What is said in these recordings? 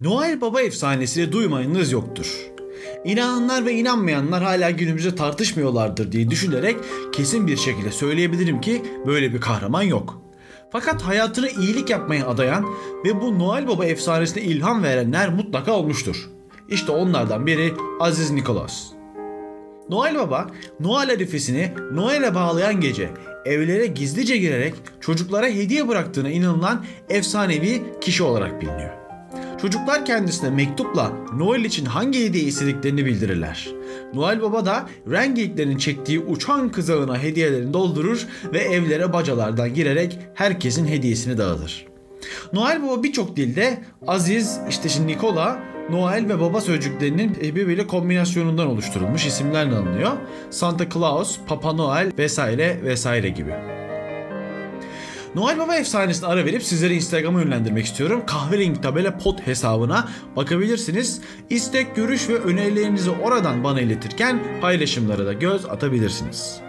Noel Baba efsanesini duymayanınız yoktur. İnananlar ve inanmayanlar hala günümüzde tartışmıyorlardır diye düşünerek kesin bir şekilde söyleyebilirim ki böyle bir kahraman yok. Fakat hayatını iyilik yapmaya adayan ve bu Noel Baba efsanesine ilham verenler mutlaka olmuştur. İşte onlardan biri Aziz Nikolas. Noel Baba, Noel arifesini Noel'e bağlayan gece evlere gizlice girerek çocuklara hediye bıraktığına inanılan efsanevi kişi olarak biliniyor. Çocuklar kendisine mektupla Noel için hangi hediye istediklerini bildirirler. Noel Baba da rengeliklerin çektiği uçan kızağına hediyelerini doldurur ve evlere bacalardan girerek herkesin hediyesini dağıtır. Noel Baba birçok dilde Aziz, işte şimdi Nikola, Noel ve Baba sözcüklerinin birbiriyle kombinasyonundan oluşturulmuş isimlerle anılıyor. Santa Claus, Papa Noel vesaire vesaire gibi. Noel Baba efsanesine ara verip sizleri Instagram'a yönlendirmek istiyorum. Kahverengi tabela pot hesabına bakabilirsiniz. İstek, görüş ve önerilerinizi oradan bana iletirken paylaşımlara da göz atabilirsiniz.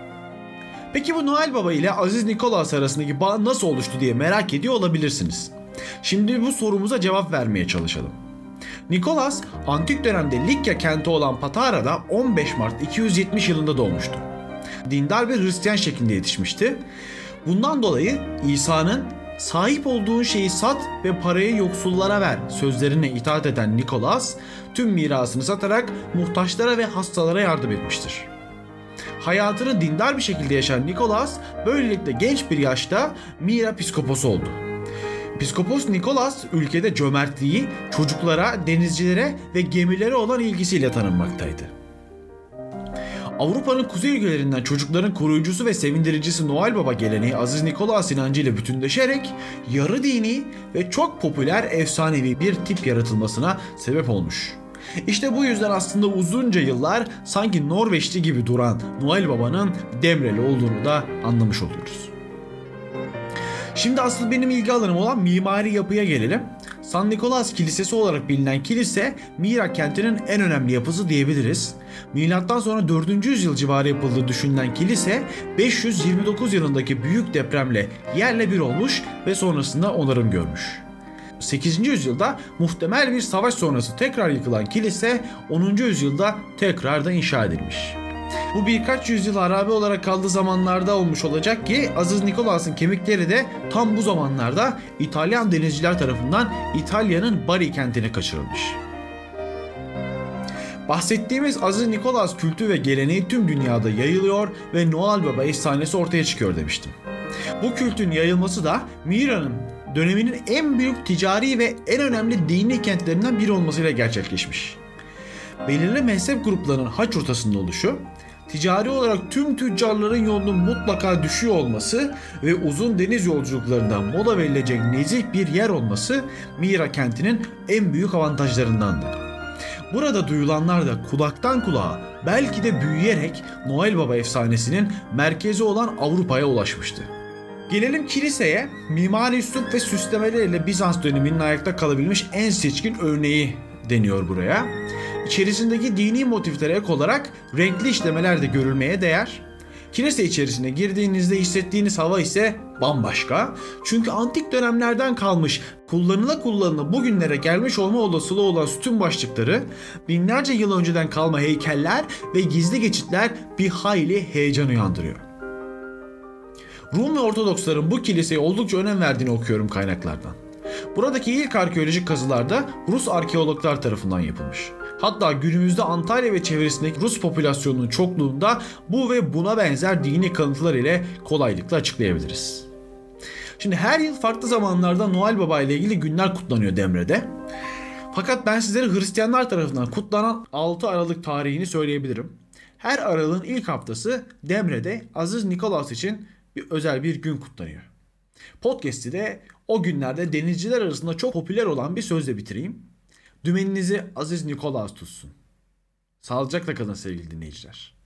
Peki bu Noel Baba ile Aziz Nikolas arasındaki bağ nasıl oluştu diye merak ediyor olabilirsiniz. Şimdi bu sorumuza cevap vermeye çalışalım. Nikolas, antik dönemde Likya kenti olan Patara'da 15 Mart 270 yılında doğmuştu. Dindar bir Hristiyan şeklinde yetişmişti. Bundan dolayı İsa'nın sahip olduğun şeyi sat ve parayı yoksullara ver sözlerine itaat eden Nikolas tüm mirasını satarak muhtaçlara ve hastalara yardım etmiştir. Hayatını dindar bir şekilde yaşayan Nikolas böylelikle genç bir yaşta Mira piskoposu oldu. Piskopos Nikolas ülkede cömertliği, çocuklara, denizcilere ve gemilere olan ilgisiyle tanınmaktaydı. Avrupa'nın kuzey ülkelerinden çocukların koruyucusu ve sevindiricisi Noel Baba geleneği Aziz Nikolas inancıyla bütünleşerek yarı dini ve çok popüler efsanevi bir tip yaratılmasına sebep olmuş. İşte bu yüzden aslında uzunca yıllar sanki Norveçli gibi duran Noel Baba'nın Demreli olduğunu da anlamış oluyoruz. Şimdi asıl benim ilgi alanım olan mimari yapıya gelelim. San Nikolas Kilisesi olarak bilinen kilise Mira kentinin en önemli yapısı diyebiliriz. Milattan sonra 4. yüzyıl civarı yapıldığı düşünülen kilise 529 yılındaki büyük depremle yerle bir olmuş ve sonrasında onarım görmüş. 8. yüzyılda muhtemel bir savaş sonrası tekrar yıkılan kilise 10. yüzyılda tekrar da inşa edilmiş. Bu birkaç yüzyıl harabe olarak kaldığı zamanlarda olmuş olacak ki Aziz Nikolas'ın kemikleri de tam bu zamanlarda İtalyan denizciler tarafından İtalya'nın Bari kentine kaçırılmış. Bahsettiğimiz Aziz Nikolas kültü ve geleneği tüm dünyada yayılıyor ve Noel Baba efsanesi ortaya çıkıyor demiştim. Bu kültün yayılması da Mira'nın döneminin en büyük ticari ve en önemli dini kentlerinden biri olmasıyla gerçekleşmiş. Belirli mezhep gruplarının haç ortasında oluşu, ticari olarak tüm tüccarların yolunun mutlaka düşüyor olması ve uzun deniz yolculuklarından mola verilecek nezih bir yer olması Mira kentinin en büyük avantajlarındandı. Burada duyulanlar da kulaktan kulağa belki de büyüyerek Noel Baba efsanesinin merkezi olan Avrupa'ya ulaşmıştı. Gelelim kiliseye. Mimari üslup ve süslemeleriyle Bizans döneminin ayakta kalabilmiş en seçkin örneği deniyor buraya. İçerisindeki dini motiflere ek olarak renkli işlemeler de görülmeye değer. Kilise içerisine girdiğinizde hissettiğiniz hava ise bambaşka. Çünkü antik dönemlerden kalmış, kullanıla kullanıla bugünlere gelmiş olma olasılığı olan sütun başlıkları, binlerce yıl önceden kalma heykeller ve gizli geçitler bir hayli heyecan uyandırıyor. Rum ve Ortodoksların bu kiliseye oldukça önem verdiğini okuyorum kaynaklardan. Buradaki ilk arkeolojik kazılar da Rus arkeologlar tarafından yapılmış. Hatta günümüzde Antalya ve çevresindeki Rus popülasyonunun çokluğunda bu ve buna benzer dini kanıtlar ile kolaylıkla açıklayabiliriz. Şimdi her yıl farklı zamanlarda Noel Baba ile ilgili günler kutlanıyor Demre'de. Fakat ben sizlere Hristiyanlar tarafından kutlanan 6 Aralık tarihini söyleyebilirim. Her aralığın ilk haftası Demre'de Aziz Nikolas için bir özel bir gün kutlanıyor. Podcast'i de o günlerde denizciler arasında çok popüler olan bir sözle bitireyim. Dümeninizi Aziz Nikolas tutsun. Sağlıcakla kalın sevgili dinleyiciler.